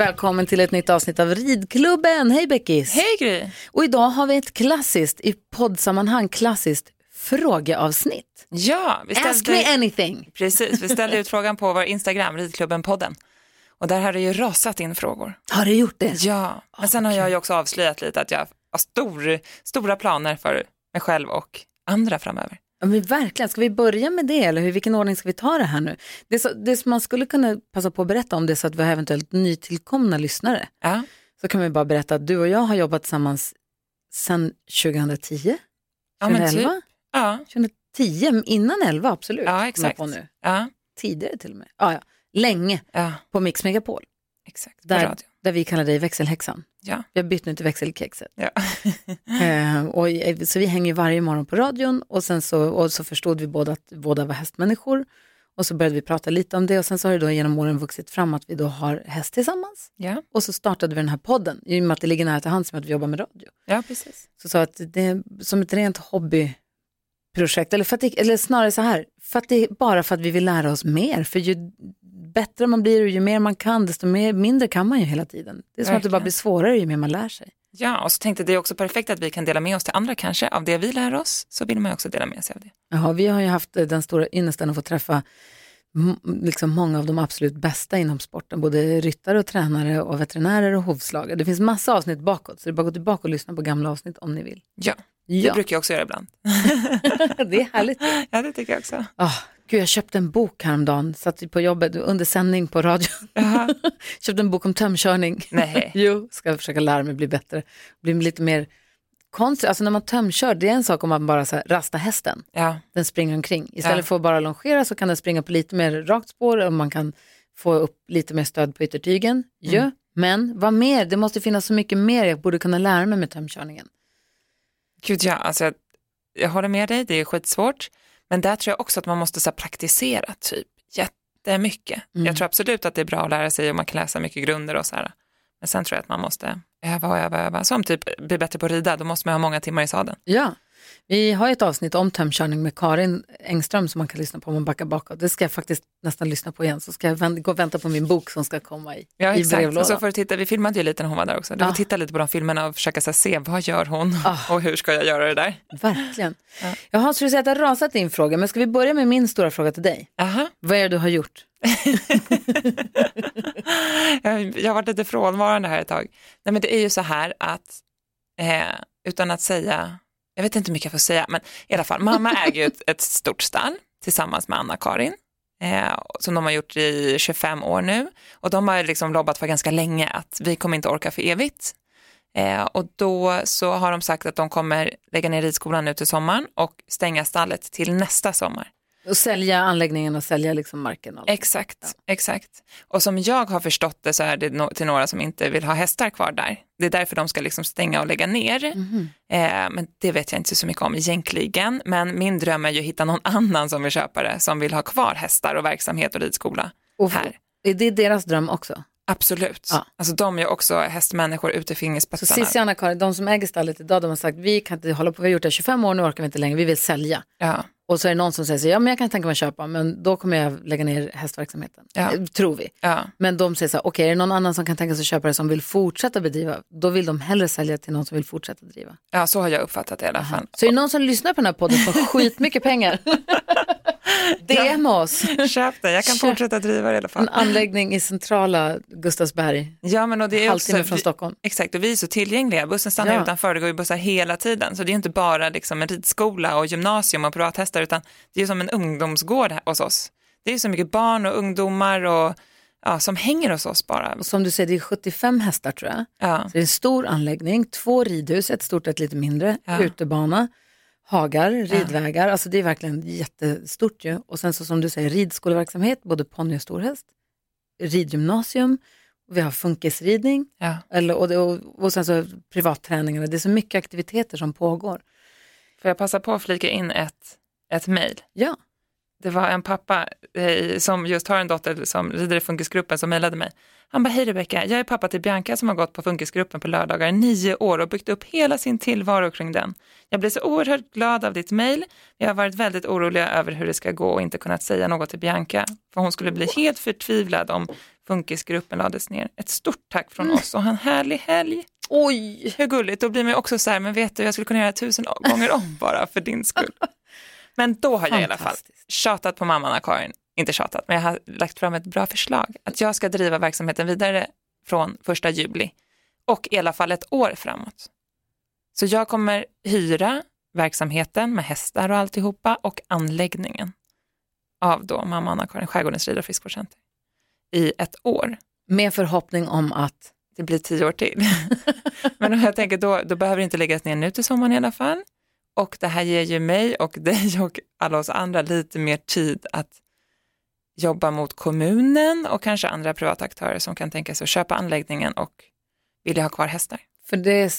Välkommen till ett nytt avsnitt av Ridklubben. Hej Beckis! Hej Gry! Och idag har vi ett klassiskt, i poddsammanhang klassiskt frågeavsnitt. Ja, vi ställde, Ask me anything! precis, vi ställde ut frågan på vår Instagram, Ridklubben-podden. Och där har det ju rasat in frågor. Har du gjort det? Ja, men sen har jag ju också avslöjat lite att jag har stor, stora planer för mig själv och andra framöver. Ja, men verkligen, ska vi börja med det eller hur, vilken ordning ska vi ta det här nu? Det, så, det som man skulle kunna passa på att berätta om det är så att vi har eventuellt nytillkomna lyssnare. Ja, Så kan vi bara berätta att du och jag har jobbat tillsammans sedan 2010, ja men 2011, typ. Ja, 2010, innan 11 absolut. ja exakt. På nu. Ja, Tidigare till och med. Ja, ja. Länge ja, på Mix Megapol, exakt. Där, där vi kallar dig växelhäxan. Ja, Vi har bytt nu till växelkexet. ja. Eh, och, så vi hänger varje morgon på radion och sen så, och så förstod vi båda att båda var hästmänniskor. Och så började vi prata lite om det och sen så har det då genom åren vuxit fram att vi då har häst tillsammans. ja, Och så startade vi den här podden, i och med att det ligger nära till hands med att vi jobbar med radio. ja precis. Så sa att det är som ett rent hobbyprojekt, eller, för att det, eller snarare så här, för att det är bara för att vi vill lära oss mer. För ju bättre man blir och ju mer man kan, desto mer, mindre kan man ju hela tiden. Det är som att det bara blir svårare ju mer man lär sig. Ja, och så tänkte jag det är också perfekt att vi kan dela med oss till andra kanske av det vi lär oss, så vill man ju också dela med sig av det. Jaha, vi har ju haft eh, den stora ynnesten att få träffa liksom många av de absolut bästa inom sporten, både ryttare och tränare och veterinärer och hovslagare. Det finns massa avsnitt bakåt, så det är bara att gå tillbaka och lyssna på gamla avsnitt om ni vill. Ja, det Ja, brukar jag också göra ibland. det är härligt. Ja, det tycker jag också. Oh, gud, jag köpte en bok häromdagen, satt på jobbet under sändning på radion. Jaha. köpte en bok om tömkörning. Nej. jo, ska försöka lära mig bli bättre, bli lite mer konstigt. Alltså när man tömkör, det är en sak om man bara så här, rastar hästen. Ja, den springer omkring. Istället Ja. för att bara longera så kan den springa på lite mer rakt spår och man kan få upp lite mer stöd på yttertygen. Ja, men vad mer? Det måste finnas så mycket mer jag borde kunna lära mig med tömkörningen. Gud ja, alltså jag, jag håller med dig, det är skitsvårt. Men där tror jag också att man måste så här, praktisera typ jättemycket. Mm. Jag tror absolut att det är bra att lära sig och man kan läsa mycket grunder och så här. Men sen tror jag att man måste öva och öva och öva. Som typ bli bättre på att rida, då måste man ha många timmar i sadeln. Ja, vi har ett avsnitt om tömkörning med Karin Engström som man kan lyssna på om man backar bakåt. Det ska jag faktiskt nästan lyssna på igen, så ska jag vän- gå och vänta på min bok som ska komma i, Ja, i exakt. Och brevlådan. så får du titta, vi filmade ju lite när hon var där också. Du Ja. får titta lite på de filmerna och försöka så här, se vad gör hon Ah. och hur ska jag göra det där. Verkligen. Ja. Jaha, så du säger att det har rasat in frågor, men ska vi börja med min stora fråga till dig? Aha. Vad är det du har gjort? jag, jag har varit lite frånvarande här ett tag. Nej men det är ju så här att, eh, utan att säga, jag vet inte hur mycket jag får säga, men i alla fall, mamma äger ju ett, ett stort stall tillsammans med Anna-Karin. Eh, som de har gjort i 25 år nu och de har liksom lobbat för ganska länge att vi kommer inte orka för evigt. Eh, och då så har de sagt att de kommer lägga ner ridskolan nu till sommaren och stänga stallet till nästa sommar. Och sälja anläggningen och sälja liksom marken? och. Exakt, exakt. Och som jag har förstått det så är det no- till några som inte vill ha hästar kvar där. Det är därför de ska liksom stänga och lägga ner. Mhm. Eh, men det vet jag inte så mycket om egentligen. Men min dröm är ju att hitta någon annan som vill köpa det, som vill ha kvar hästar och verksamhet och ridskola Och här. Är det deras dröm också? Absolut. Ja. Alltså de är också hästmänniskor ute i Så fingerspetsarna. Cissi och Anna-Karin, de som äger stallet idag, de har sagt vi kan inte hålla på, vi har gjort det i 25 år, nu orkar vi inte längre, vi vill sälja. Ja. Och så är det någon som säger så, ja men jag kan tänka mig att köpa, men då kommer jag lägga ner hästverksamheten. Ja. Eh, Tror vi. Ja. Men de säger så här, okej är det någon annan som kan tänka sig att köpa det som vill fortsätta bedriva, då vill de hellre sälja till någon som vill fortsätta driva. ja, så har jag uppfattat det i alla fall. Så är det någon som lyssnar på den här podden får skitmycket pengar, DM oss. Köp det, jag kan Köp. fortsätta driva det i alla En fall. anläggning i centrala Gustavsberg, Ja, men och det är också, halvtimme från vi- Stockholm. Exakt, och vi är så tillgängliga. Bussen stannar Ja. utanför, det går ju bussar hela tiden. Så det är inte bara liksom en ridskola och gymnasium och privathästar, utan det är som en ungdomsgård här hos oss. Det är så mycket barn och ungdomar och, ja, som hänger hos oss bara. Och som du säger, det är 75 hästar tror jag. Ja, Så det är en stor anläggning, två ridhus, ett stort och ett lite mindre, Ja. utebana, hagar, ridvägar, alltså det är verkligen jättestort ju. Och sen så som du säger, ridskoleverksamhet, både ponny och storhäst, ridgymnasium, vi har funkisridning, ja. eller, och, och, och sen så privatträningarna, det är så mycket aktiviteter som pågår. Får jag passa på att flika in ett, ett mejl? Ja, Det var en pappa eh, som just har en dotter som rider i funkisgruppen som mejlade mig. Han bara, hej Rebecka, jag är pappa till Bianca som har gått på funkisgruppen på lördagar i nio år och byggt upp hela sin tillvaro kring den. Jag blev så oerhört glad av ditt mejl. Jag har varit väldigt orolig över hur det ska gå och inte kunnat säga något till Bianca. För hon skulle bli helt förtvivlad om Funkisgruppen lades ner. Ett stort tack från oss och en härlig helg. Oj! Hur gulligt, då blir man också så här, men vet du, jag skulle kunna göra tusen gånger om bara för din skull. Men då har jag i alla fall tjatat på mamman Karin, inte tjatat, men jag har lagt fram ett bra förslag. Att jag ska driva verksamheten vidare från första juli och i alla fall ett år framåt. Så jag kommer hyra verksamheten med hästar och alltihopa och anläggningen av då mamma Anna-Karin Skärgårdens rid och friskvårdscenter i ett år. Med förhoppning om att, Det blir tio år till. Men jag tänker då, då behöver det inte läggas ner nu till sommaren i alla fall. Och det här ger ju mig och dig och alla oss andra lite mer tid att jobba mot kommunen och kanske andra privata aktörer som kan tänka sig att köpa anläggningen och vilja ha kvar hästar. för det är,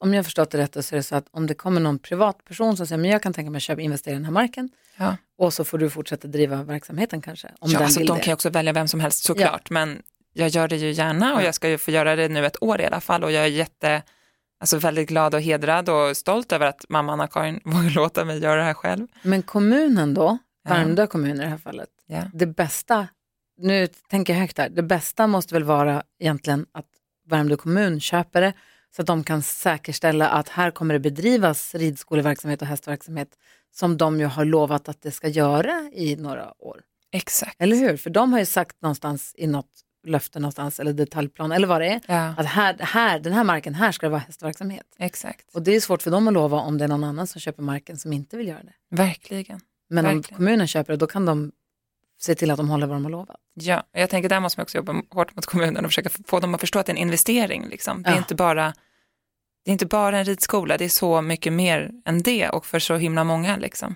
om jag förstått det rätt så är det så att om det kommer någon privatperson som säger men jag kan tänka mig att köpa, investera i den här marken Ja. och så får du fortsätta driva verksamheten kanske. Om ja, den alltså, de det. kan ju också välja vem som helst såklart, men jag gör det ju gärna och Ja. jag ska ju få göra det nu ett år i alla fall och jag är jätte, alltså väldigt glad och hedrad och stolt över att mamma Anna-Karin vågar låta mig göra det här själv. Men kommunen då. Värmdö kommun i det här fallet, Ja. det bästa, nu tänker jag högt här, det bästa måste väl vara egentligen att Värmdö kommun köper det så att de kan säkerställa att här kommer det bedrivas ridskoleverksamhet och hästverksamhet som de ju har lovat att det ska göra i några år. Exakt. Eller hur? För de har ju sagt någonstans i något löfte någonstans eller detaljplan eller vad det är, Ja, att här, här, den här marken, här ska det vara hästverksamhet. exakt. Och det är svårt för dem att lova om det är någon annan som köper marken som inte vill göra det. Verkligen. Men om Verkligen. kommunen köper det, då kan de se till att de håller vad de har lovat. Ja, jag tänker där måste man också jobba hårt mot kommunen och försöka få dem att förstå att det är en investering. Liksom. Det, är Ja. inte bara, det är inte bara en ridskola, det är så mycket mer än det och för så himla många. Liksom.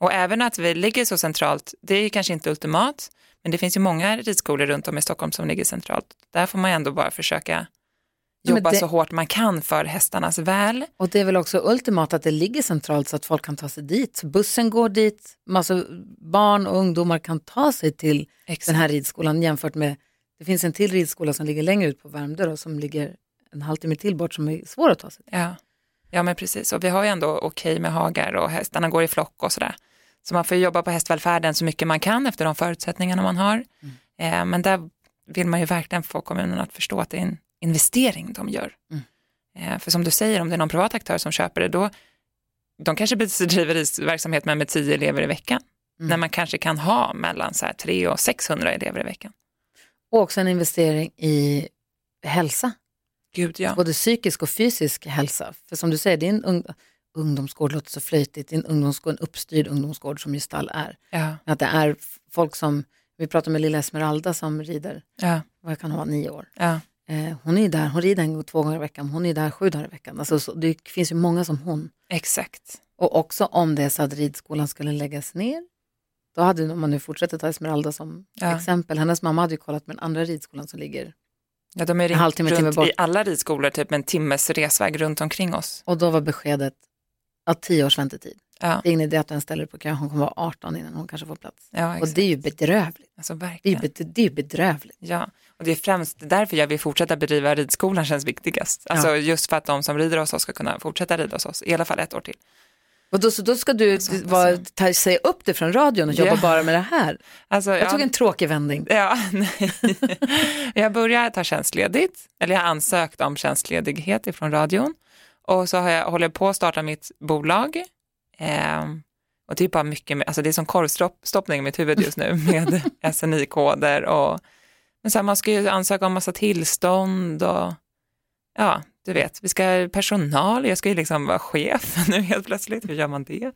Och även att vi ligger så centralt, det är kanske inte ultimat, men det finns ju många ridskolor runt om i Stockholm som ligger centralt. Där får man ändå bara försöka jobba det- så hårt man kan för hästarnas väl. Och det är väl också ultimat att det ligger centralt så att folk kan ta sig dit. Bussen går dit, massa barn och ungdomar kan ta sig till Exakt. den här ridskolan jämfört med, det finns en till ridskola som ligger längre ut på Värmdö då, som ligger en halvtimme till bort som är svår att ta sig till. Ja. Ja, men precis. Och vi har ju ändå okej med hagar och hästarna går i flock och sådär. Så man får jobba på hästvälfärden så mycket man kan efter de förutsättningarna man har. Eh, men där vill man ju verkligen få kommunen att förstå att det är en investering de gör. Mm. Eh, för som du säger, om det är någon privat aktör som köper det, då de kanske bedriver verksamhet med, med tio elever i veckan. Mm. När man kanske kan ha mellan så här 300 och 600 elever i veckan. Och också en investering i hälsa, Gud ja. både psykisk och fysisk hälsa. För som du säger, det är en ung, ungdomsgård, låter så flöjtigt, det är en ungdomsgård, en uppstyrd ungdomsgård som ju stall är. ja, Att det är folk som, vi pratar med lilla Esmeralda som rider, ja, vad kan hon vara, nio år. ja. Eh, hon är där, hon rider en gång två gånger i veckan, hon är där sju dagar i veckan. Alltså, så, det finns ju många som hon. exakt. Och också om det är så att ridskolan skulle läggas ner, då hade, om man nu fortsätter ta Esmeralda som Ja. exempel, hennes mamma hade ju kollat med den andra ridskolan som ligger, Ja, de är En halvtimme, runt timme bort. i alla ridskolor, typ en timmes resväg runt omkring oss. och då var beskedet att tio års väntetid. Ja, Det är ingen idé att den ställer på kö, hon kommer vara 18 innan hon kanske får plats. ja Och det är ju bedrövligt. Alltså, Det är verkligen. det är bedrövligt. Ja, och det är främst därför jag vill fortsätta bedriva ridskolan känns viktigast. Alltså just för att de som rider hos oss ska kunna fortsätta rida hos oss, i alla fall ett år till. Och då, så då ska du Så hoppas vara, jag. ta, säga upp det från radion och jobba Ja. bara med det här. Alltså, Jag ja, tog en tråkig vändning. ja, nej. jag börjar ta tjänstledigt, eller jag har ansökt om tjänstledighet ifrån radion. Och så har jag, håller jag på att starta mitt bolag. Ehm, och det är bara mycket, med- alltså det är som korvstoppning i mitt huvud just nu med SNI-koder och men så här, man ska ju ansöka om massa tillstånd och ja, du vet, vi ska personal, jag ska ju liksom vara chef nu helt plötsligt, hur gör man det?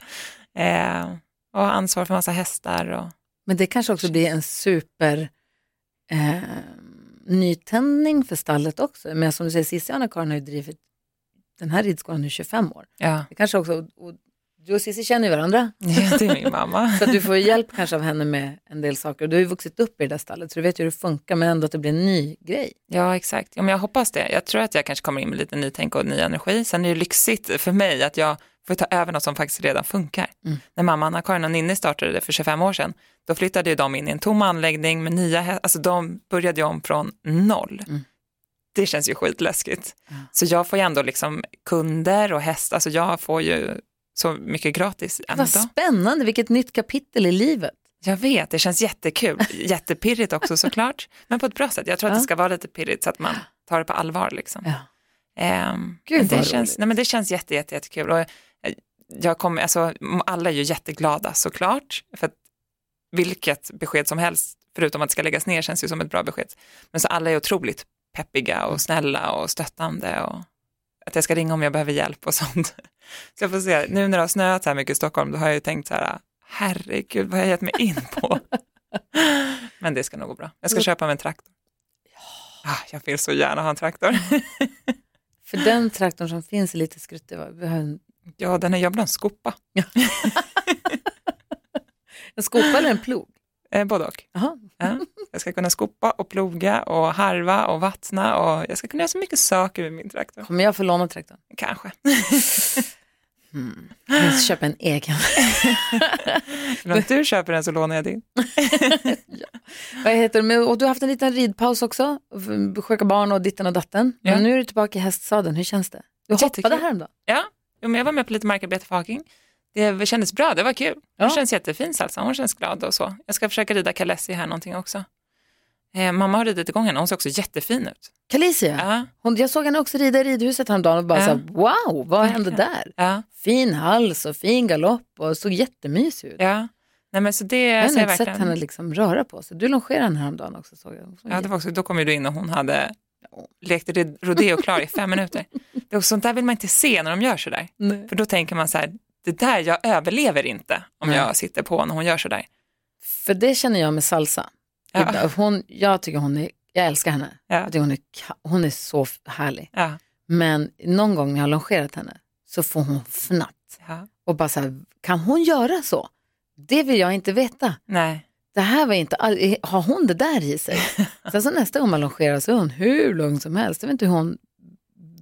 Eh, och ha ansvar för massa hästar och Men det kanske också blir en super eh, nytändning för stallet också. Men som du säger, Cissi och Anna-Karin har ju drivit den här ridskolan i 25 år. ja, Det kanske också, och du och Cissi känner ju varandra. ja, det är min mamma. Så du får hjälp kanske av henne med en del saker. Du har ju vuxit upp i det där stallet så du vet ju hur det funkar men ändå att det blir en ny grej. Ja, exakt. Ja, men jag hoppas det. Jag tror att jag kanske kommer in med lite nytänk och ny energi. Sen är det lyxigt för mig att jag får ta över något som faktiskt redan funkar. Mm. När mamma Anna-Karin och Ninni startade det för 25 år sedan, då flyttade ju de in i en tom anläggning med nya hästar. Alltså de började ju om från noll. Mm. Det känns ju skitläskigt. Ja. Så jag får ju ändå liksom kunder och hästar, alltså jag får ju så mycket gratis. Vad spännande, vilket nytt kapitel i livet. Jag vet, det känns jättekul. Jättepirrigt också såklart, men på ett bra sätt. Jag tror att det ska vara lite pirrigt så att man tar det på allvar. Liksom. Ja. Ehm, Gud, men det, känns, roligt. nej, men det känns jätte, jätte, jättekul. Och eh, jag kommer, alltså, alla är ju jätteglada såklart, för att vilket besked som helst, förutom att det ska läggas ner, känns ju som ett bra besked. Men så alla är otroligt peppiga och snälla och stöttande och att jag ska ringa om jag behöver hjälp och sånt. Så jag får se, nu när det har snöat så här mycket i Stockholm, då har jag ju tänkt så här, herregud, vad har jag gett mig in på? Men det ska nog gå bra. Jag ska köpa mig en traktor. Ah, jag vill så gärna ha en traktor. För den traktorn som finns är lite skruttig. va? Ja, den är, jag vill ha en skopa. en skopa eller en plog? Eh, både och. Ja. Jag ska kunna skopa och ploga och harva och vattna och jag ska kunna göra så mycket saker med min traktor. Kommer jag få låna traktorn? Kanske. Jag måste köpa en egen. Men om du köper den så lånar jag din. Vad heter det? Men- Och du har haft en liten ridpaus också, sjuka barn och ditten och datten. Men Ja. nu är du tillbaka i hästsadeln, hur känns det? Du hoppade häromdagen. Ja, jo, men jag var med på lite markarbete för Haking. Det kändes bra, det var kul. Hon Ja. känns jättefin Salsa, hon känns glad och så. Jag ska försöka rida Kalessi här någonting också. Eh, mamma har ridit igång henne, hon ser också jättefin ut. Kalicia, Ja, hon, jag såg henne också rida i ridhuset häromdagen och bara Ja. så wow, vad hände där? ja, Fin hals och fin galopp och såg jättemysig ut. ja. Nej, men så det jag har jag inte sett verkligen. henne liksom röra på sig. Du longerade henne häromdagen också såg jag. Såg Ja, det var också, då kom ju du in och hon hade lekt rodeo klar i fem minuter. Det är, sånt där vill man inte se när de gör sådär. Nej. För då tänker man så här, det där, jag överlever inte om Nej. jag sitter på när hon gör sådär. För det känner jag med salsa. Ja. Hon, jag tycker hon är, jag älskar henne. Ja. Jag tycker hon, är, hon är så härlig. Ja, Men någon gång när jag har longerat henne så får hon fnatt. ja. Och bara så här, kan hon göra så? Det vill jag inte veta. Nej, Det här var inte, all- har hon det där i sig? Sen så nästa gång man longerar så är hon hur lugn som helst. Jag vet inte hur hon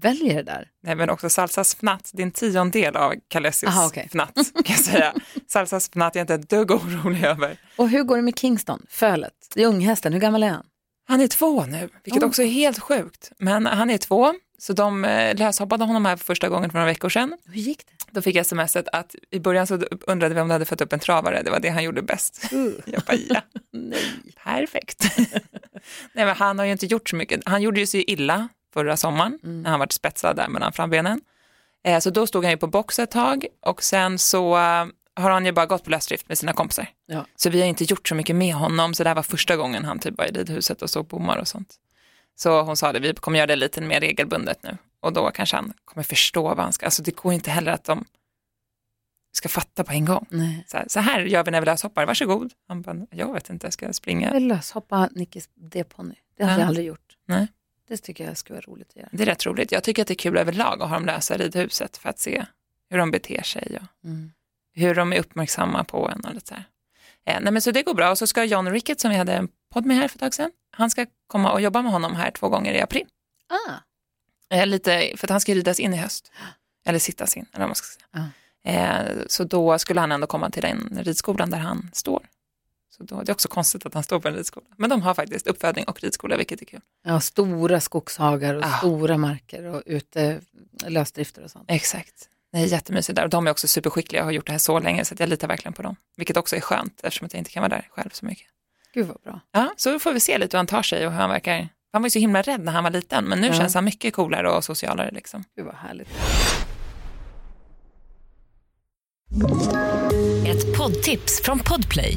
väljer det där. Nej, men också Salsas fnatt, det är en tiondel av Kalessis Aha, okej. fnatt kan jag säga. Salsas fnatt är jag inte ett dugg orolig över. Och hur går det med Kingston, fölet? Unghästen, hur gammal är han? Han är två nu, vilket Oh. också är helt sjukt. Men han är två, så de eh, löshoppade honom här för första gången för några veckor sedan. Hur gick det? Då fick jag smset att i början så undrade vi om du hade fått upp en travare, det var det han gjorde bäst. Jag bara, ja, Nej. perfekt. Nej, men han har ju inte gjort så mycket. Han gjorde ju sig illa förra sommaren när han var spetsad där mellan frambenen. Eh, så då stod han ju på box ett tag och sen så eh, har han ju bara gått på lösdrift med sina kompisar. Ja. Så vi har inte gjort så mycket med honom, så det här var första gången han typ var i ridhuset och såg bommar och sånt. Så hon sa det, vi kommer göra det lite mer regelbundet nu och då kanske han kommer förstå vad han ska, alltså det går inte heller att de ska fatta på en gång. Så här, så här gör vi när vi löshoppar, varsågod. Han bara, jag vet inte, ska jag springa? Jag vill löshoppa Nickis D-ponny. Det har Ja. jag aldrig gjort. Nej. Det tycker jag skulle vara roligt att göra. Det är rätt roligt. Jag tycker att det är kul överlag att ha dem lösa i ridhuset för att se hur de beter sig och Mm. hur de är uppmärksamma på en och lite så här. Eh, nej men så det går bra och så ska John Rickett som vi hade en podd med här för ett tag sedan, han ska komma och jobba med honom här två gånger i april. Ah, Eh, lite, för att han ska ridas in i höst, eller sittas in, eller vad man ska säga. Eh, så då skulle han ändå komma till den ridskolan där han står. Så då, det är också konstigt att han står på en ridskola. Men de har faktiskt uppfödning och ridskola, vilket är kul. ja, stora skogshagar och Ah. stora marker och ute lösdrifter och sånt. Exakt. Det är jättemysigt där och de är också superskickliga och har gjort det här så länge så att jag litar verkligen på dem. Vilket också är skönt eftersom att jag inte kan vara där själv så mycket. Gud vad bra. Ja, så får vi se lite hur han tar sig och hur han verkar. Han var ju så himla rädd när han var liten men nu Ja. känns han mycket coolare och socialare liksom. Gud vad härligt. Ett poddtips från Podplay.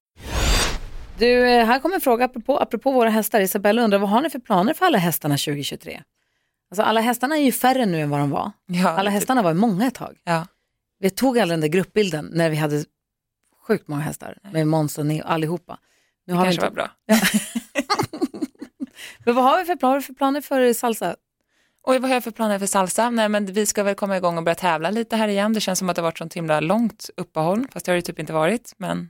Du, eh, här kommer en fråga apropå, apropå våra hästar. Isabella undrar, vad har ni för planer för alla hästarna 2023? Alltså alla hästarna är ju färre nu än vad de var. Ja, Alla typ. hästarna var många ett tag. Ja. Vi tog aldrig den där gruppbilden när vi hade sjukt många hästar med Måns och Neo allihopa. Nu Det har vi kanske inte... var bra. Men vad har vi för planer för, planer för salsa? Och vad har jag för planer för salsa? Nej, men vi ska väl komma igång och börja tävla lite här igen. Det känns som att det har varit sånt himla långt uppehåll, fast det har det typ inte varit. Men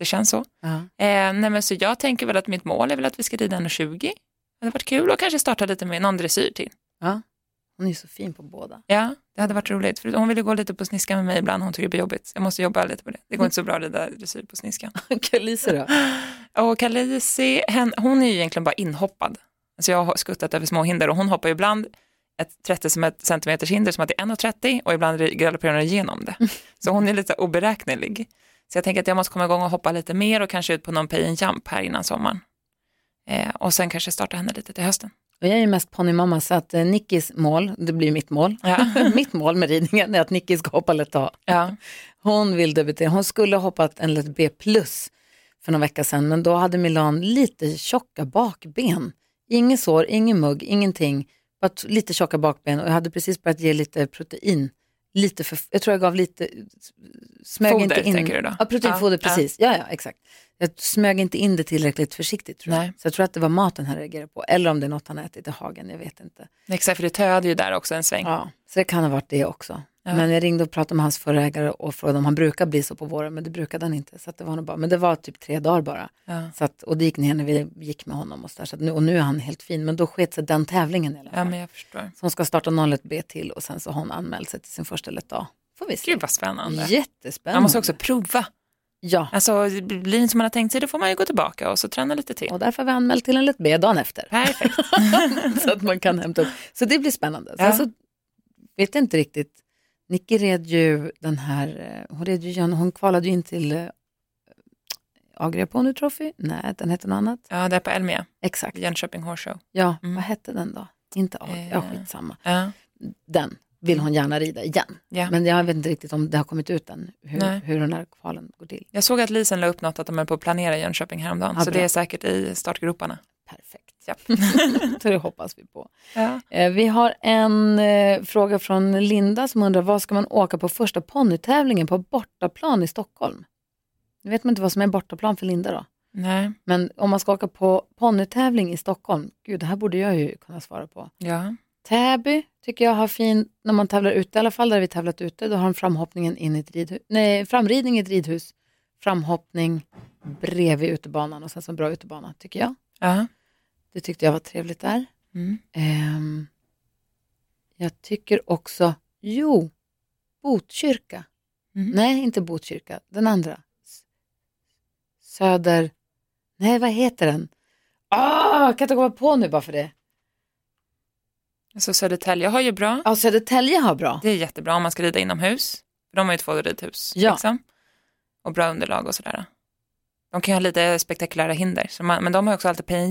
Det känns så. Ja. Eh, nej men så jag tänker väl att mitt mål är väl att vi ska rida 1,20. Det hade varit kul och kanske starta lite med någon dressyr till. Hon är så fin på båda. Ja, det hade varit roligt. För hon ville gå lite på sniskan med mig ibland. Hon tycker det blir jobbigt. Jag måste jobba lite på det. Det går inte så bra att rida dressyr på sniskan. Kalise då? Och Kalisi, hon är ju egentligen bara inhoppad. Alltså jag har skuttat över små hinder och hon hoppar ju ibland ett 30 centimeters hinder som att det är 1,30 och ibland galopperar hon igenom det. Så hon är lite oberäknelig. Så jag tänker att jag måste komma igång och hoppa lite mer och kanske ut på någon pay and jump här innan sommaren. Eh, och sen kanske starta henne lite till hösten. Och jag är ju mest ponnymamma så att eh, Nickis mål, det blir mitt mål, Ja. mitt mål med ridningen är att Nicky ska hoppa lätt A. Ja. Hon vill debutera, hon skulle ha hoppat en lätt B plus för några veckor sedan men då hade Milan lite tjocka bakben. Inget sår, ingen mugg, ingenting, bara lite tjocka bakben och jag hade precis börjat ge lite protein. Lite för, jag tror jag gav lite, smög Foder, inte in. tänker du då? Ja, proteinfoder, Ja, precis. Ja. ja, exakt. Jag smög inte in det tillräckligt försiktigt tror jag. Nej. Så jag tror att det var maten han reagerade på. Eller om det är något han har ätit i hagen, jag vet inte. Exakt, för det töade ju där också en sväng. Ja, så det kan ha varit det också. Ja. Men jag ringde och pratade med hans förra ägare och frågade om han brukar bli så på våren, men det brukade han inte. Så att det var bara, men det var typ tre dagar bara. Ja. Så att, och det gick ner när vi gick med honom och så, där, så att nu, och nu är han helt fin. Men då sket sig den tävlingen i alla fall. ja, men jag förstår. Så hon ska starta 01 B till och sen så har hon anmält sig till sin första lätt A. Får vi se. Gud vad spännande. Jättespännande. Man måste också prova. Ja, Alltså, det blir inte som man har tänkt sig, då får man ju gå tillbaka och så träna lite till. och därför har vi anmält till en lätt B dagen efter. Perfekt. så att man kan hämta upp. Så det blir spännande. Sen Ja. så vet jag inte riktigt. Nicky red ju den här, eh, hon red ju, hon kvalade ju in till eh, Agria Pony Trophy. Nej, den hette något annat. Ja, det är på Elmia, Exakt. Jönköping Horse Show. Ja, Mm. vad hette den då? Inte Agria, ja Eh. skitsamma. Ja. Den vill hon gärna rida igen. Ja. Men jag vet inte riktigt om det har kommit ut än, hur, Nej. hur den här kvalen går till. Jag såg att Lisen la upp något att de är på att planera Jönköping häromdagen, Ja, så bra. det är säkert i startgroparna. Perfekt. Ja. Så det hoppas vi på. Ja. Eh, Vi har en eh, fråga från Linda som undrar vad ska man åka på första ponnytävlingen på bortaplan i Stockholm? Nu vet man inte vad som är bortaplan för Linda då. Nej, Men om man ska åka på ponnytävling i Stockholm, gud det här borde jag ju kunna svara på. ja. Täby tycker jag har fin, när man tävlar ute, i alla fall där vi tävlat ute, då har de framhoppningen in i ett ridhus, nej framridning i ett ridhus, framhoppning bredvid utebanan och sen så en bra utebana tycker jag. ja. Det tyckte jag var trevligt där. Mm. Ehm, jag tycker också, jo, Botkyrka. Mm. Nej, inte Botkyrka, den andra. Söder, nej vad heter den? Ah, jag kan inte komma på nu bara för det. Så Södertälje har ju bra. Ja, Södertälje har bra. Det är jättebra om man ska rida inomhus. För de har ju två ridhus. Ja. Liksom. Och bra underlag och sådär. De kan ju ha lite spektakulära hinder, man, men de har också alltid pay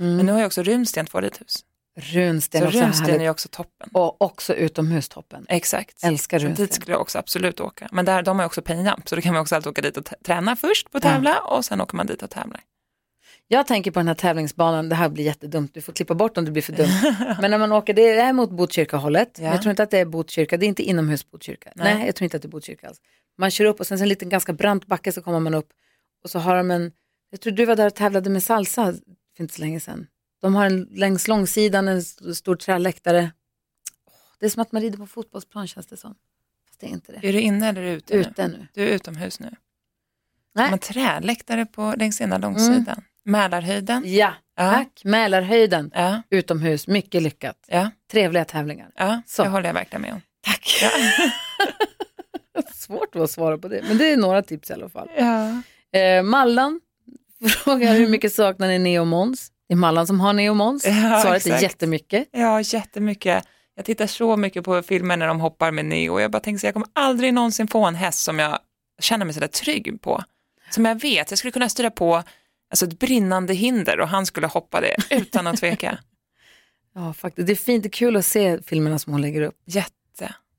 jump. Men nu Mm. har ju också Runsten två ridhus. Runsten så också Runsten är också toppen. Och också utomhustoppen. Exakt. Älskar Så Runsten. dit skulle jag också absolut åka. Men där, de har ju också jump, så då kan man också alltid åka dit och träna först på Ja. tävla och sen åker man dit och tävlar. Jag tänker på den här tävlingsbanan, det här blir jättedumt, du får klippa bort om det blir för dumt. Men när man åker, det är mot Botkyrka-hållet, Ja. Jag tror inte att det är Botkyrka, det är inte inomhus Botkyrka. Nej. Nej. jag tror inte att det är Botkyrka alls. Man kör upp och sen så en liten ganska brant backe så kommer man upp och så har de en, jag tror du var där och tävlade med salsa för inte så länge sedan. De har en längs långsidan en st- stor träläktare. Det är som att man rider på fotbollsplan känns det som. Fast det är inte det. Är du inne eller ute nu? Ute nu. Du är utomhus nu. Nej. Man träläktare på längs ena långsidan. Mälarhöjden. Ja, Ja. tack. Mälarhöjden, Ja, utomhus, mycket lyckat. ja, Trevliga tävlingar. ja. Så. det håller jag verkligen med om. Tack. Svårt att svara på det, men det är några tips i alla fall. Ja. Eh, Mallan frågar hur mycket saknar ni Neo Måns? Det är Mallan som har Neo Måns. Ja, Svaret är exakt. jättemycket. ja, jättemycket. Jag tittar så mycket på filmer när de hoppar med Neo. Jag bara tänker så jag kommer aldrig någonsin få en häst som jag känner mig sådär trygg på. Som jag vet, jag skulle kunna styra på alltså ett brinnande hinder och han skulle hoppa det utan att tveka. Ja, faktiskt. Det är fint, är kul att se filmerna som hon lägger upp. Jätte.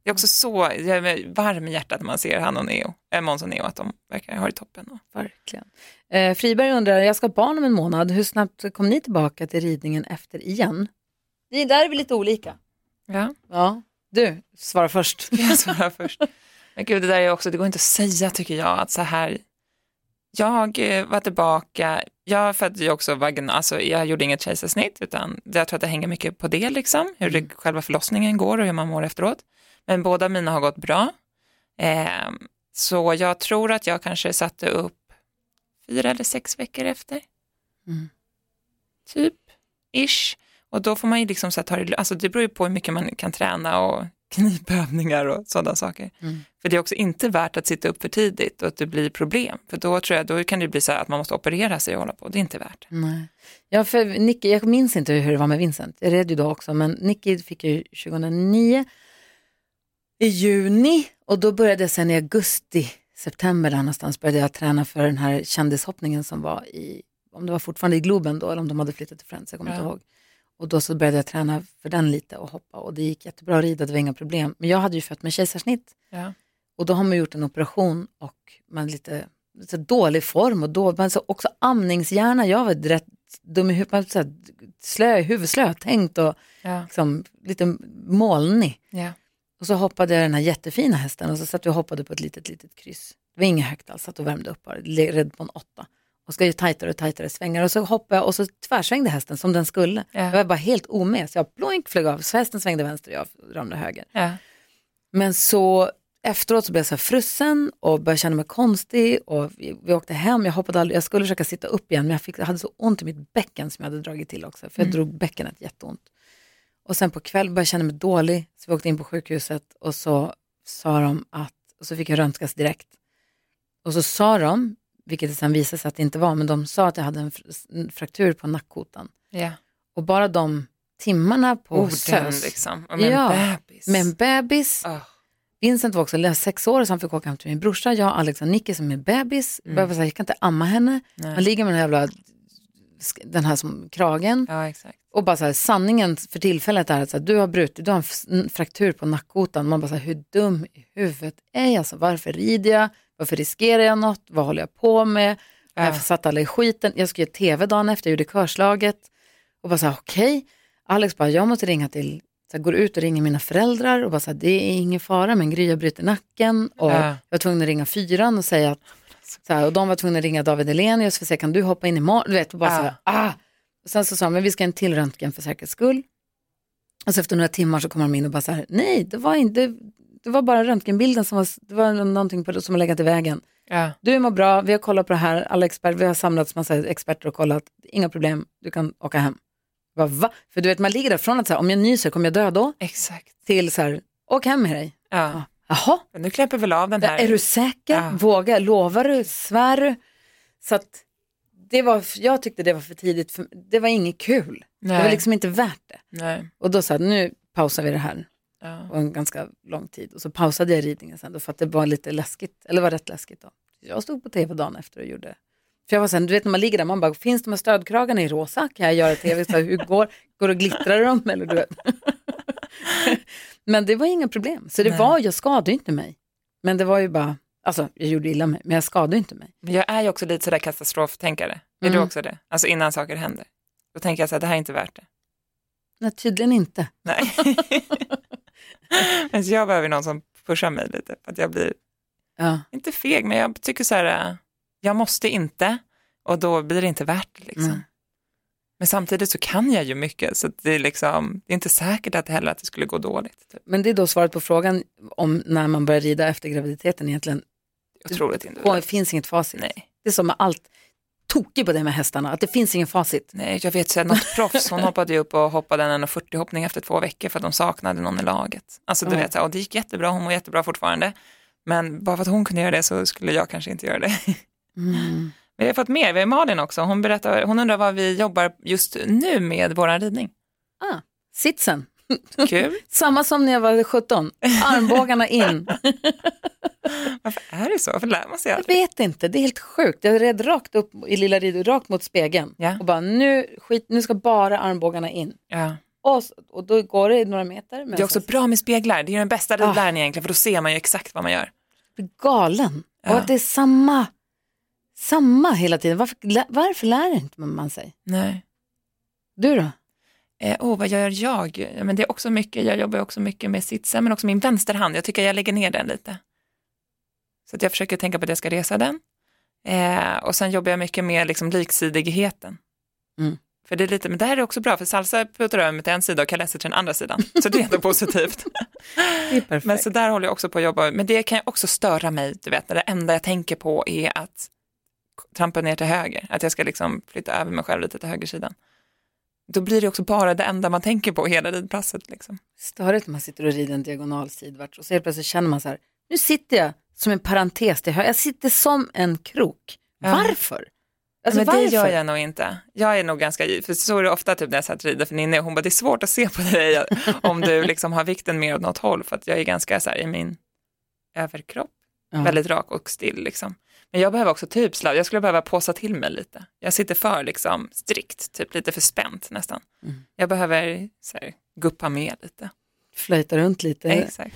Det är också så, jag är varm i hjärtat när man ser han och Neo, äh, Måns och Neo, att de verkar ha det toppen. Verkligen. Eh, Friberg undrar, jag ska ha barn om en månad, hur snabbt kom ni tillbaka till ridningen efter igen? Vi, där är vi lite olika. Ja, Ja, du, svara först. jag svarar först. Men gud, det där är också, det går inte att säga tycker jag, att så här, jag eh, var tillbaka, jag födde ju också vagina, alltså jag gjorde inget kejsarsnitt, utan jag tror att det hänger mycket på det, liksom, hur det, själva förlossningen går och hur man mår efteråt. Men båda mina har gått bra. Eh, så jag tror att jag kanske satte upp fyra eller sex veckor efter. Mm. Typ, ish. Och då får man ju liksom så här ta det, alltså det beror ju på hur mycket man kan träna och knipövningar och sådana saker. Mm. För det är också inte värt att sitta upp för tidigt och att det blir problem. För då tror jag, då kan det bli så här att man måste operera sig och hålla på. Det är inte värt. Nej. Ja, för Nicky, jag minns inte hur det var med Vincent, jag red ju då också, men Nicky fick ju 2009 i juni och då började jag sen i augusti, september där någonstans började jag träna för den här kändishoppningen som var i, om det var fortfarande i Globen då eller om de hade flyttat till Friends, jag kommer inte Ja. ihåg. Och då så började jag träna för den lite och hoppa och det gick jättebra att rida, det var inga problem. Men jag hade ju fött med kejsarsnitt Ja. och då har man gjort en operation och man är lite så dålig form och då, men så också amningshjärna, jag var rätt dum i huvudet, man var så här slö i huvudet, slötänkt och Ja. liksom lite molnig. Ja. Och så hoppade jag den här jättefina hästen och så satt vi och hoppade på ett litet, litet kryss. Det var inget högt alls, satt och värmde upp bara, red på en åtta. Och ska ju tajtare och tajtare svängar och så hoppade jag och så tvärsvängde hästen som den skulle. Ja. Jag var bara helt omed, så jag ploink flög av, så hästen svängde vänster och jag ramlade höger. Ja. Men så efteråt så blev jag så här frusen och började känna mig konstig och vi, vi åkte hem, jag hoppade aldrig, jag skulle försöka sitta upp igen men jag, fick, jag hade så ont i mitt bäcken som jag hade dragit till också, för jag drog bäckenet jätteont. Och sen på kväll började jag känna mig dålig, så vi åkte in på sjukhuset och så sa de att, och så fick jag röntgas direkt. Och så sa de, vilket det sen visade sig att det inte var, men de sa att jag hade en fr- en fraktur på nackkotan. Ja. Och bara de timmarna på Orden SÖS, liksom. Och med Ja, en bebis. med en bebis, Ah. Vincent var också sex år så han fick åka hem till min brorsa. Jag, Alex och Nicky som är bebis. Mm. Jag, jag kan inte amma henne. Nej. Han ligger med den här jävla den här som kragen. Ja, exakt. Och bara så här, sanningen för tillfället är att så här, du har brutit, du har en fraktur på nackkotan. Man bara så här, hur dum i huvudet är jag? Alltså, varför rider jag? Varför riskerar jag något? Vad håller jag på med? Ja. Jag satt alla i skiten. Jag skulle göra tv dagen efter, jag gjorde körslaget. Och bara så här, okej. Alex bara, jag måste ringa till, så här, går ut och ringer mina föräldrar och bara så här, det är ingen fara men Gry har brutit nacken. Och Ja. jag var tvungen att ringa fyran och säga att, så här, och de var tvungna att ringa David Elenius för att säga, kan du hoppa in imorgon? Du vet, och bara Ja. så här, ah. Och sen så sa de, men vi ska ha en till röntgen för säkerhets skull. Och så efter några timmar så kommer de in och bara så här, nej, det var inte, det var bara röntgenbilden som var, det var någonting på, som har legat i vägen. Ja. Du mår bra, vi har kollat på det här, alla experter, vi har samlats massa experter och kollat, inga problem, du kan åka hem. Jag Bara, va? För du vet, man ligger där från att så här, om jag nyser, kommer jag dö då? Exakt. Till så här, åk hem med dig. Ja. Jaha, Men nu kläpper väl av den här. är du säker? Ja. Vågar, lovar du, svär du? Så att det var, jag tyckte det var för tidigt, för, det var inget kul. Det var Nej. liksom inte värt det. Nej. Och då sa jag, nu pausar vi det här. Ja. Och en ganska lång tid. Och så pausade jag ridningen sen då för att det var lite läskigt, eller var rätt läskigt då. Jag stod på tv dagen efter och gjorde, för jag var sen, du vet när man ligger där, man bara, finns de här stödkragarna i rosa? Kan jag göra tv? Så här, hur går, går det och glittrar de? Eller du vet. Men det var inga problem, så det Nej. var, jag skadade inte mig. Men det var ju bara, alltså jag gjorde illa mig, men jag skadade inte mig. Men jag är ju också lite sådär katastroftänkare. Är Mm. du också det? Alltså innan saker händer. Då tänker jag så här, det här är inte värt det. Nej, tydligen inte. Nej. men så jag behöver någon som pushar mig lite. För att jag blir, Ja. inte feg, men jag tycker så här, äh, jag måste inte. Och då blir det inte värt det liksom. Mm. Men samtidigt så kan jag ju mycket, så det är liksom, det är inte säkert att det heller att det skulle gå dåligt. Typ. Men det är då svaret på frågan om när man börjar rida efter graviditeten egentligen. Otroligt Det individuellt. finns inget facit. Nej. Det är som med allt tokigt på det med hästarna, att det finns ingen facit. Nej, jag vet så något proffs, hon hoppade ju upp och hoppade en 40 hoppning efter två veckor för att de saknade någon i laget. Alltså du Ja. vet, så här, och det gick jättebra, hon mår jättebra fortfarande. Men bara för att hon kunde göra det så skulle jag kanske inte göra det. Mm. Men vi har fått mer, vi har Malin också, hon, berättar, hon undrar vad vi jobbar just nu med vår ridning. Ah, sitsen, Kul, samma som när jag var 17, armbågarna in. varför är det så? Varför lär man sig Jag aldrig? vet inte, det är helt sjukt. Jag red rakt upp i lilla rid, rakt mot spegeln Ja. och bara nu, skit, nu ska bara armbågarna in. Ja. Och, s- och då går det några meter. Det är också sen bra med speglar, det är den bästa ridläraren egentligen för då ser man ju exakt vad man gör. blir galen. Ja. Och det är samma, samma hela tiden. Varför, varför lär inte man sig? Nej. Du då? Eh, oh, vad gör jag? Ja, men det är också mycket, jag jobbar också mycket med sitsen men också min vänsterhand. Jag tycker jag lägger ner den lite. Så att jag försöker tänka på att jag ska resa den. Eh, och sen jobbar jag mycket med liksom liksidigheten. Mm. För det är lite, men det här är också bra för salsa puttar över mig till en sida och kalesser till den andra sidan. Så det är ändå positivt. Är. Men så där håller jag också på att jobba. Men det kan ju också störa mig, du vet, när det enda jag tänker på är att trampa ner till höger, att jag ska liksom flytta över mig själv lite till högersidan. Då blir det också bara det enda man tänker på hela ridpasset. Liksom. Störigt när man sitter och rider en diagonal sidvärts och så helt plötsligt känner man så här, nu sitter jag som en parentes till höger, jag sitter som en krok. Ja. Varför? Alltså, men varför? det gör jag nog inte. Jag är nog ganska, för så är det ofta typ när jag satt och rider för Ninni, hon bara det är svårt att se på dig om du liksom har vikten mer åt något håll för att jag är ganska så här i min överkropp, Ja. väldigt rak och still liksom. Men jag behöver också typ sladd, jag skulle behöva påsa till mig lite. Jag sitter för liksom strikt, typ lite för spänt nästan. Mm. Jag behöver så här, guppa med lite. Flöjta runt lite. Exakt.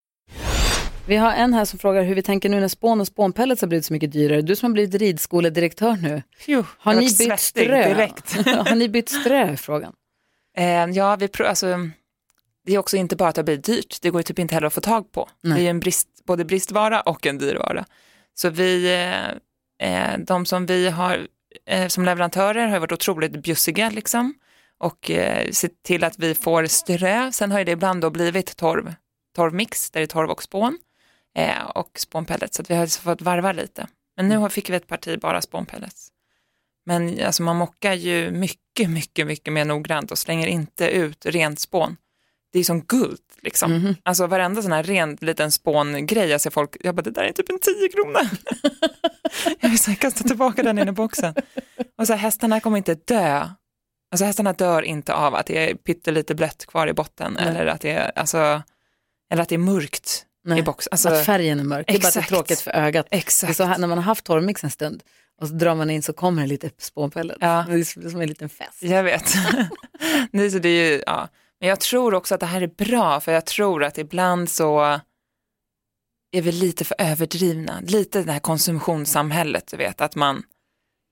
Vi har en här som frågar hur vi tänker nu när spån och spånpellets har blivit så mycket dyrare. Du som har blivit ridskoledirektör nu, Phew, har ni bytt strö? direkt. har ni bytt strö frågan? Eh, ja, vi alltså, det är också inte bara att det blir dyrt, det går ju typ inte heller att få tag på. Nej. Det är en brist, både bristvara och en dyrvara. Så vi, eh, eh, de som vi har eh, som leverantörer har varit otroligt bjussiga liksom och eh, sett till att vi får strö. Sen har ju det ibland då blivit torv, torvmix där det är torv och spån eh, och spånpellets så att vi har alltså fått varva lite. Men nu har- fick vi ett parti bara spånpellets. Men alltså man mockar ju mycket, mycket, mycket mer noggrant och slänger inte ut rent spån. Det är som guld liksom. Mhm. Alltså varenda sån här ren liten spångrej, jag ser folk, jag bara det där är typ en 10 kronor. jag vill så här kasta tillbaka den in i boxen. Och så här, hästarna kommer inte dö. Alltså hästarna dör inte av att det är pyttelite blött kvar i botten Nej. eller att det är, alltså, eller att det är mörkt Nej. i boxen. Alltså, att färgen är mörk, det är bara att det är exakt. tråkigt för ögat. Exakt. så här, när man har haft torvmix en stund och så drar man in så kommer det lite spånpellets. Ja. Det är som en liten fest. Jag vet. Nej, så det är ju, ja. Men jag tror också att det här är bra, för jag tror att ibland så är vi lite för överdrivna. Lite det här konsumtionssamhället, du vet, att man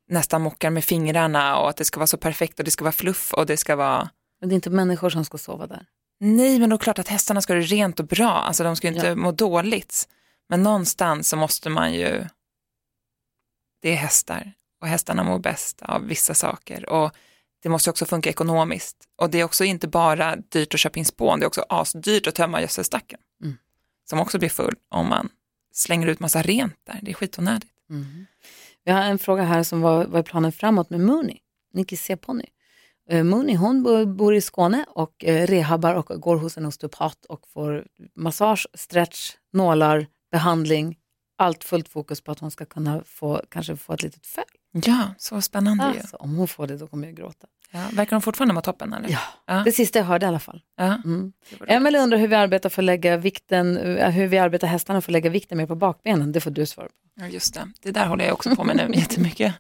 nästan mockar med fingrarna och att det ska vara så perfekt och det ska vara fluff och det ska vara Men det är inte människor som ska sova där. Nej, men då är det klart att hästarna ska ha det rent och bra, alltså de ska ju inte Ja. må dåligt. Men någonstans så måste man ju, det är hästar och hästarna mår bäst av vissa saker och det måste också funka ekonomiskt. Och det är också inte bara dyrt att köpa in spån, det är också asdyrt att tömma gödselstacken. Mm. Som också blir full om man slänger ut massa rent där, det är skitonödigt. Vi har en fråga här som var, vad är planen framåt med Mooney, Nicky C-ponny. Uh, Mooney hon bo- bor i Skåne och uh, rehabbar och går hos en osteopat och får massage, stretch, nålar, behandling. Allt fullt fokus på att hon ska kunna få, kanske få ett litet föl. Ja, så spännande ju. Alltså, om hon får det då kommer jag gråta. Ja, verkar de fortfarande må toppen eller? Ja, Ja. det sista jag hörde i alla fall. Ja. Mm. Emelie undrar hur vi arbetar för att lägga vikten, eh, hur vi arbetar hästarna för att lägga vikten mer på bakbenen. Det får du svara på. Ja, just det. Det där håller jag också på med nu jättemycket.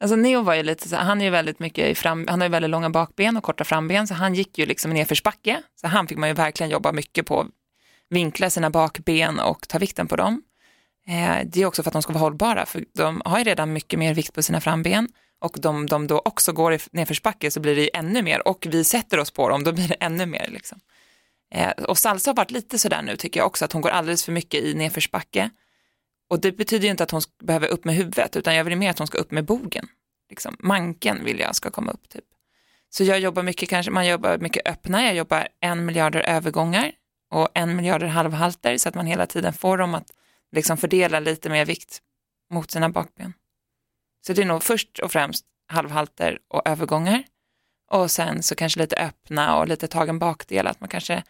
Alltså Neo var ju lite så han är ju väldigt mycket i fram, han har ju väldigt långa bakben och korta framben så han gick ju liksom i nedförsbacke. Så han fick man ju verkligen jobba mycket på, vinkla sina bakben och ta vikten på dem. Eh, det är också för att de ska vara hållbara för de har ju redan mycket mer vikt på sina framben och de, de då också går i nedförsbacke så blir det ju ännu mer och vi sätter oss på dem, då blir det ännu mer. Liksom. Eh, och Salsa har varit lite sådär nu tycker jag också, att hon går alldeles för mycket i nedförsbacke. Och det betyder ju inte att hon behöver upp med huvudet, utan jag vill mer att hon ska upp med bogen. Liksom. Manken vill jag ska komma upp typ. Så jag jobbar mycket, kanske, man jobbar mycket öppna, jag jobbar en miljarder övergångar och en miljarder halvhalter så att man hela tiden får dem att liksom fördela lite mer vikt mot sina bakben. Så det är nog först och främst halvhalter och övergångar och sen så kanske lite öppna och lite tagen bakdel, att man kanske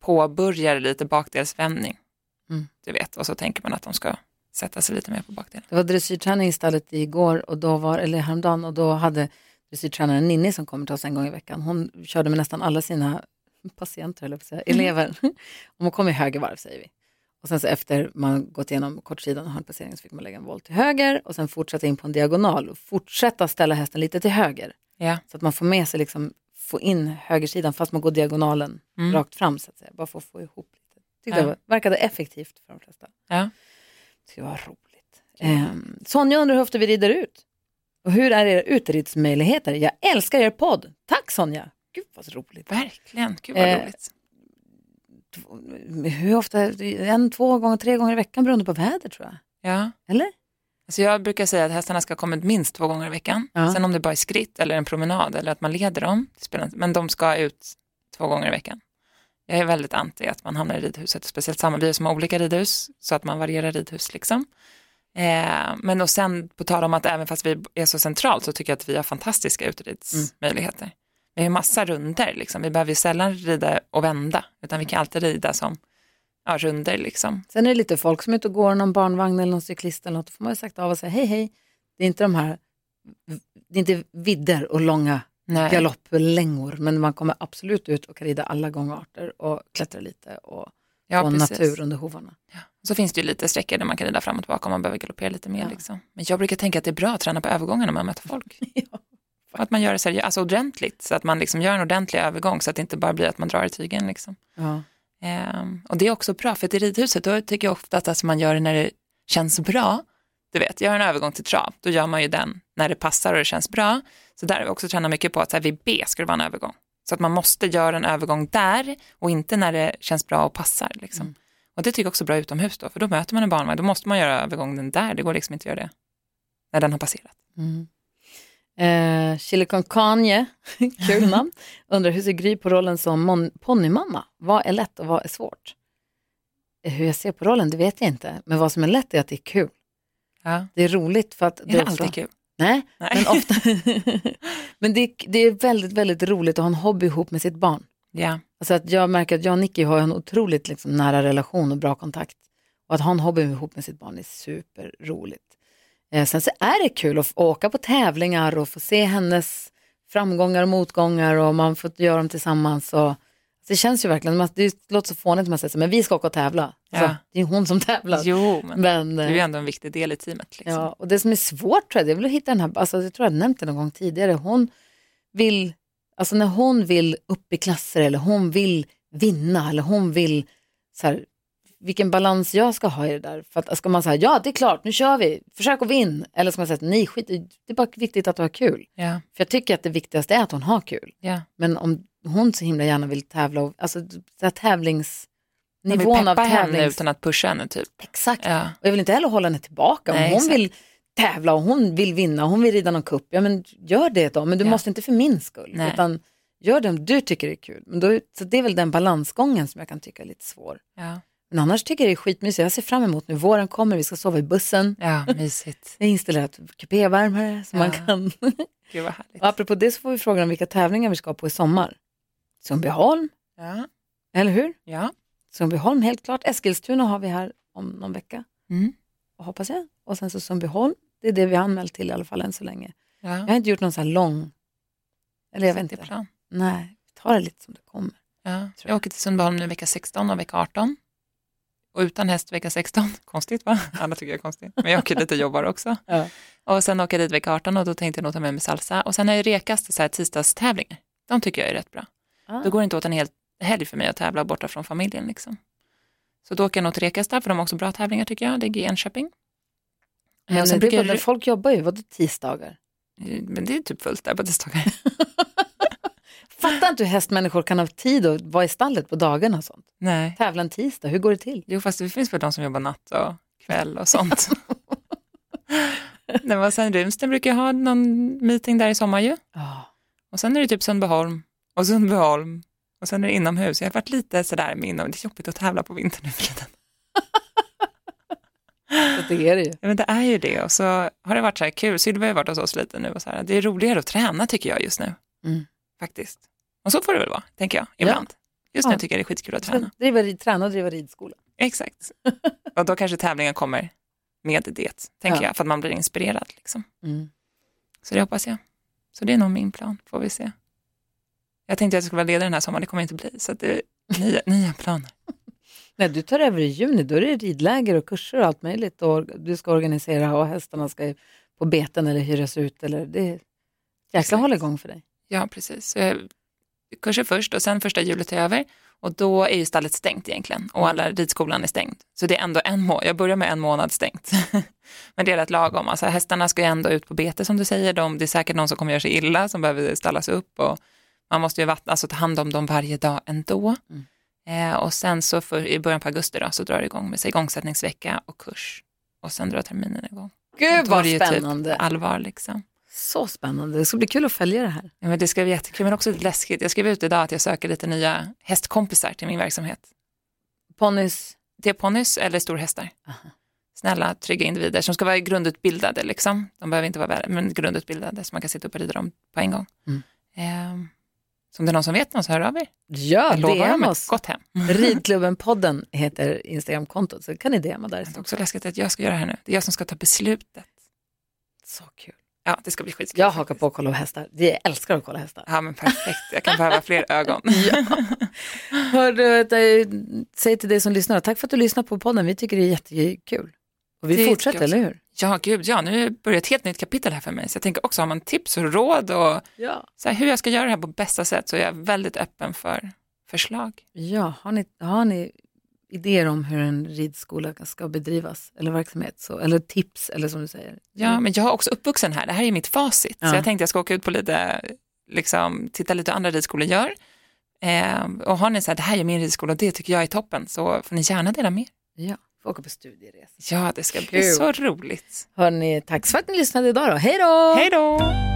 påbörjar lite bakdelsvändning. Mm. Du vet, och så tänker man att de ska sätta sig lite mer på bakdelen. Det var dressyrträning i stallet igår, och då var, eller häromdagen, och då hade dressyrtränaren Ninni som kommer till oss en gång i veckan, hon körde med nästan alla sina patienter, eller säga, elever. Och man kommer i höger varv säger vi. Och sen så efter man gått igenom kortsidan och handpasseringen så fick man lägga en volt till höger och sen fortsätta in på en diagonal och fortsätta ställa hästen lite till höger. Ja. Så att man får med sig, liksom, få in högersidan fast man går diagonalen Mm. rakt fram så att säga. Bara för att få ihop. Tyckte Ja. det verkade effektivt för de flesta. Ja. Det var roligt. Eh, Sonja undrar hur ofta vi rider ut. Och hur är era uteridsmöjligheter? Jag älskar er podd. Tack Sonja. Gud vad roligt. Verkligen, gud vad Eh, roligt. Hur ofta? En, två gånger, tre gånger i veckan beroende på väder tror jag. Ja. Eller? Alltså jag brukar säga att hästarna ska komma ut minst två gånger i veckan. Ja. Sen om det bara är skritt eller en promenad eller att man leder dem, men de ska ut två gånger i veckan. Jag är väldigt anti att man hamnar i ridhuset, speciellt samma, är som har olika ridhus, så att man varierar ridhus liksom. Eh, men och sen på tal om att även fast vi är så centralt så tycker jag att vi har fantastiska uteridsmöjligheter. Vi har ju massa runder, liksom. vi behöver ju sällan rida och vända, utan vi kan alltid rida som ja, runder liksom. Sen är det lite folk som är ute och går någon barnvagn eller någon cyklist eller något. Då får man ju sagt av och säga hej hej. Det är inte de här, det är inte vidder och långa Nej. galopplängor. Men man kommer absolut ut och kan rida alla gångarter och klättra lite och Ja, få precis. natur under hovarna. Så finns det ju lite sträckor där man kan rida fram och tillbaka om man behöver galoppera lite mer. Ja. Liksom. Men jag brukar tänka att det är bra att träna på övergångarna när man möter folk. Att man gör det seriöst, alltså ordentligt, så att man liksom gör en ordentlig övergång så att det inte bara blir att man drar i tygen. Liksom. Ja. Ehm, och det är också bra, för att i ridhuset då tycker jag ofta att alltså, man gör det när det känns bra. Du vet, gör en övergång till trav, då gör man ju den när det passar och det känns bra. Så där har vi också tränat mycket på att så här, vid B ska det vara en övergång. Så att man måste göra en övergång där och inte när det känns bra och passar. Liksom. Och det tycker jag också är bra utomhus då, för då möter man en barnvagn, då måste man göra övergången där, det går liksom inte att göra det när den har passerat. Mm. Eh, Chili con Carne, kul namn, undrar hur ser Gry på rollen som ponnymamma? Vad är lätt och vad är svårt? Eh, Hur jag ser på rollen, det vet jag inte. Men vad som är lätt är att det är kul. Ja. Det är roligt för att... Är det också- alltid kul? Nej, Nej. men ofta. men det, det är väldigt, väldigt roligt att ha en hobby ihop med sitt barn. Ja, Alltså att jag märker att jag och Nicky har en otroligt liksom, nära relation och bra kontakt. Och att ha en hobby ihop med sitt barn är superroligt. Eh, sen så är det kul att f- åka på tävlingar och få se hennes framgångar och motgångar och man får göra dem tillsammans. Och, det känns ju verkligen, man- det låter så fånigt när man säger så, men vi ska åka och tävla. Ja. Det är hon som tävlar. jo, men, Men, det är eh, ju ändå en viktig del i teamet. Liksom. Ja, och det som är svårt tror jag, det är väl att hitta den här, alltså jag tror jag nämnt det någon gång tidigare, hon vill, alltså när hon vill upp i klasser eller hon vill vinna eller hon vill, så här, vilken balans jag ska ha i det där. För att ska man säga, ja det är klart, nu kör vi, försök att vinna. Eller ska man säga, nej skit det är bara viktigt att du har kul. Ja, För jag tycker att det viktigaste är att hon har kul. ja. Men om hon så himla gärna vill tävla, och, alltså tävlings... Nivån av peppa henne tävlings... utan att pusha henne typ. Exakt. Ja. Och jag vill inte heller hålla henne tillbaka. Om Nej, hon exakt. vill tävla och hon vill vinna hon vill rida någon kupp, ja men gör det då. Men du måste inte för min skull. Nej. Utan gör det om du tycker det är kul. Men då, så det är väl den balansgången som jag kan tycka är lite svår. Ja. Men annars tycker jag det är skitmysigt. Jag ser fram emot nu. Våren kommer, vi ska sova i bussen. ja, mysigt. Det är installerat kupévärmare som Ja. man kan. Gud vad härligt. och apropå det så får vi frågan om vilka tävlingar vi ska på i sommar. Sundbyholm, Ja. eller hur? Ja. Sundbyholm helt klart. Eskilstuna har vi här om någon vecka. Mm. hoppas jag. Och sen så Sundbyholm, det är det vi har anmält till i alla fall än så länge. Jag Ja. har inte gjort någon så här lång, eller jag vet inte. plan. Nej, vi tar det lite som det kommer. Ja. Jag åker till Sundbyholm nu vecka 16 och vecka 18. Och utan häst vecka 16. Konstigt va? Alla tycker jag är konstigt. Men jag åker dit och jobbar också. Ja. Och sen åker jag dit vecka 18 och då tänkte jag nog ta med mig salsa. Och sen är ju Rekas så här tisdagstävlingar. De tycker jag är rätt bra. Ah. Då går det inte åt en hel helg för mig att tävla borta från familjen. Liksom. Så då åker jag nog till Rekastad för de har också bra tävlingar tycker jag. Det är i Enköping. Men och sen brukar jag folk jobbar ju, vadå tisdagar? Men det är typ fullt där på tisdagar. Fattar inte hur hästmänniskor kan ha tid att vara i stallet på dagarna och sånt. Nej. Tävla en tisdag, hur går det till? Jo, fast det finns väl de som jobbar natt och kväll och sånt. Nej, men sen Runsten brukar ha någon meeting där i sommar ju. Oh. Och sen är det typ Sundbyholm och Sundbyholm och sen är det inomhus. Jag har varit lite sådär med inom, det är jobbigt att tävla på vintern nu för tiden. Det är det ju. Ja, men det är ju det och så har det varit så här kul. Sylvia har ju varit hos oss lite nu och så här. Det är roligare att träna tycker jag just nu. Mm. Faktiskt. Och så får det väl vara, tänker jag, ibland. Just nu Ja. tycker jag det är skitkul att träna. Driva, rid- träna och driva ridskola. Exakt. Och då kanske tävlingen kommer med det, tänker Ja. jag, för att man blir inspirerad. Liksom. Mm. Så det hoppas jag. Så det är nog min plan, får vi se. Jag tänkte att jag skulle vara ledare den här sommaren, det kommer jag inte bli. Så att det är nya, nya planer. Nej, du tar över i juni, då är det ridläger och kurser och allt möjligt. Och du ska organisera och hästarna ska på beten eller hyras ut. Eller det är jäkla Exakt. håll igång för dig. Ja, precis. Kurser först och sen första hjulet är över. Och då är ju stallet stängt egentligen och alla ridskolan är stängd. Så det är ändå en månad, jag börjar med en månad stängt. Men det är rätt lagom, alltså hästarna ska ju ändå ut på bete som du säger, de, det är säkert någon som kommer göra sig illa som behöver stallas upp och man måste ju vattna, alltså ta hand om dem varje dag ändå. Eh, och sen så för, i början på augusti då, så drar det igång med sig igångsättningsvecka och kurs. Och sen drar terminen igång. Gud är vad det ju spännande. Typ allvar liksom. Så spännande. Det ska bli kul att följa det här. Ja, men det ska bli jättekul, men också lite läskigt. Jag skrev ut idag att jag söker lite nya hästkompisar till min verksamhet. Ponnys. Det är ponnys eller storhästar. Snälla, trygga individer som ska vara grundutbildade. Liksom. De behöver inte vara väl, men grundutbildade så man kan sitta upp och rida dem på en gång. Mm. Ehm, så om det är någon som vet någon så hör av er. Ja, Jag lovar dem DM oss. gott hem. Ridklubben-podden heter Instagramkontot, så kan ni DMa där. Det är också läskigt att jag ska göra det här nu. Det är jag som ska ta beslutet. Så kul. Ja, det ska bli skitkul. Jag hakar på att kolla hästar. Jag älskar att kolla hästar. Ja, men perfekt. Jag kan behöva fler ögon. Hör du, eh, säg till dig som lyssnar, tack för att du lyssnar på podden. Vi tycker det är jättekul. Och vi Det fortsätter, eller hur? Ja, gud, ja, nu börjar ett helt nytt kapitel här för mig. Så jag tänker också, har man tips och råd och Ja. så här, hur jag ska göra det här på bästa sätt så är jag väldigt öppen för förslag. Ja, har ni, har ni idéer om hur en ridskola ska bedrivas eller verksamhet, så, eller tips, eller som du säger. Ja, men jag är också uppvuxen här. Det här är mitt facit. Ja. Så jag tänkte jag ska åka ut på lite, liksom, titta lite hur andra ridskolor gör. Eh, och har ni så här, det här är min ridskola och det tycker jag är toppen, så får ni gärna dela med. Ja, får åka på studieresa. Ja, det ska bli Kul. så roligt. Hörni, tack för att ni lyssnade idag då. Hej då! Hej då!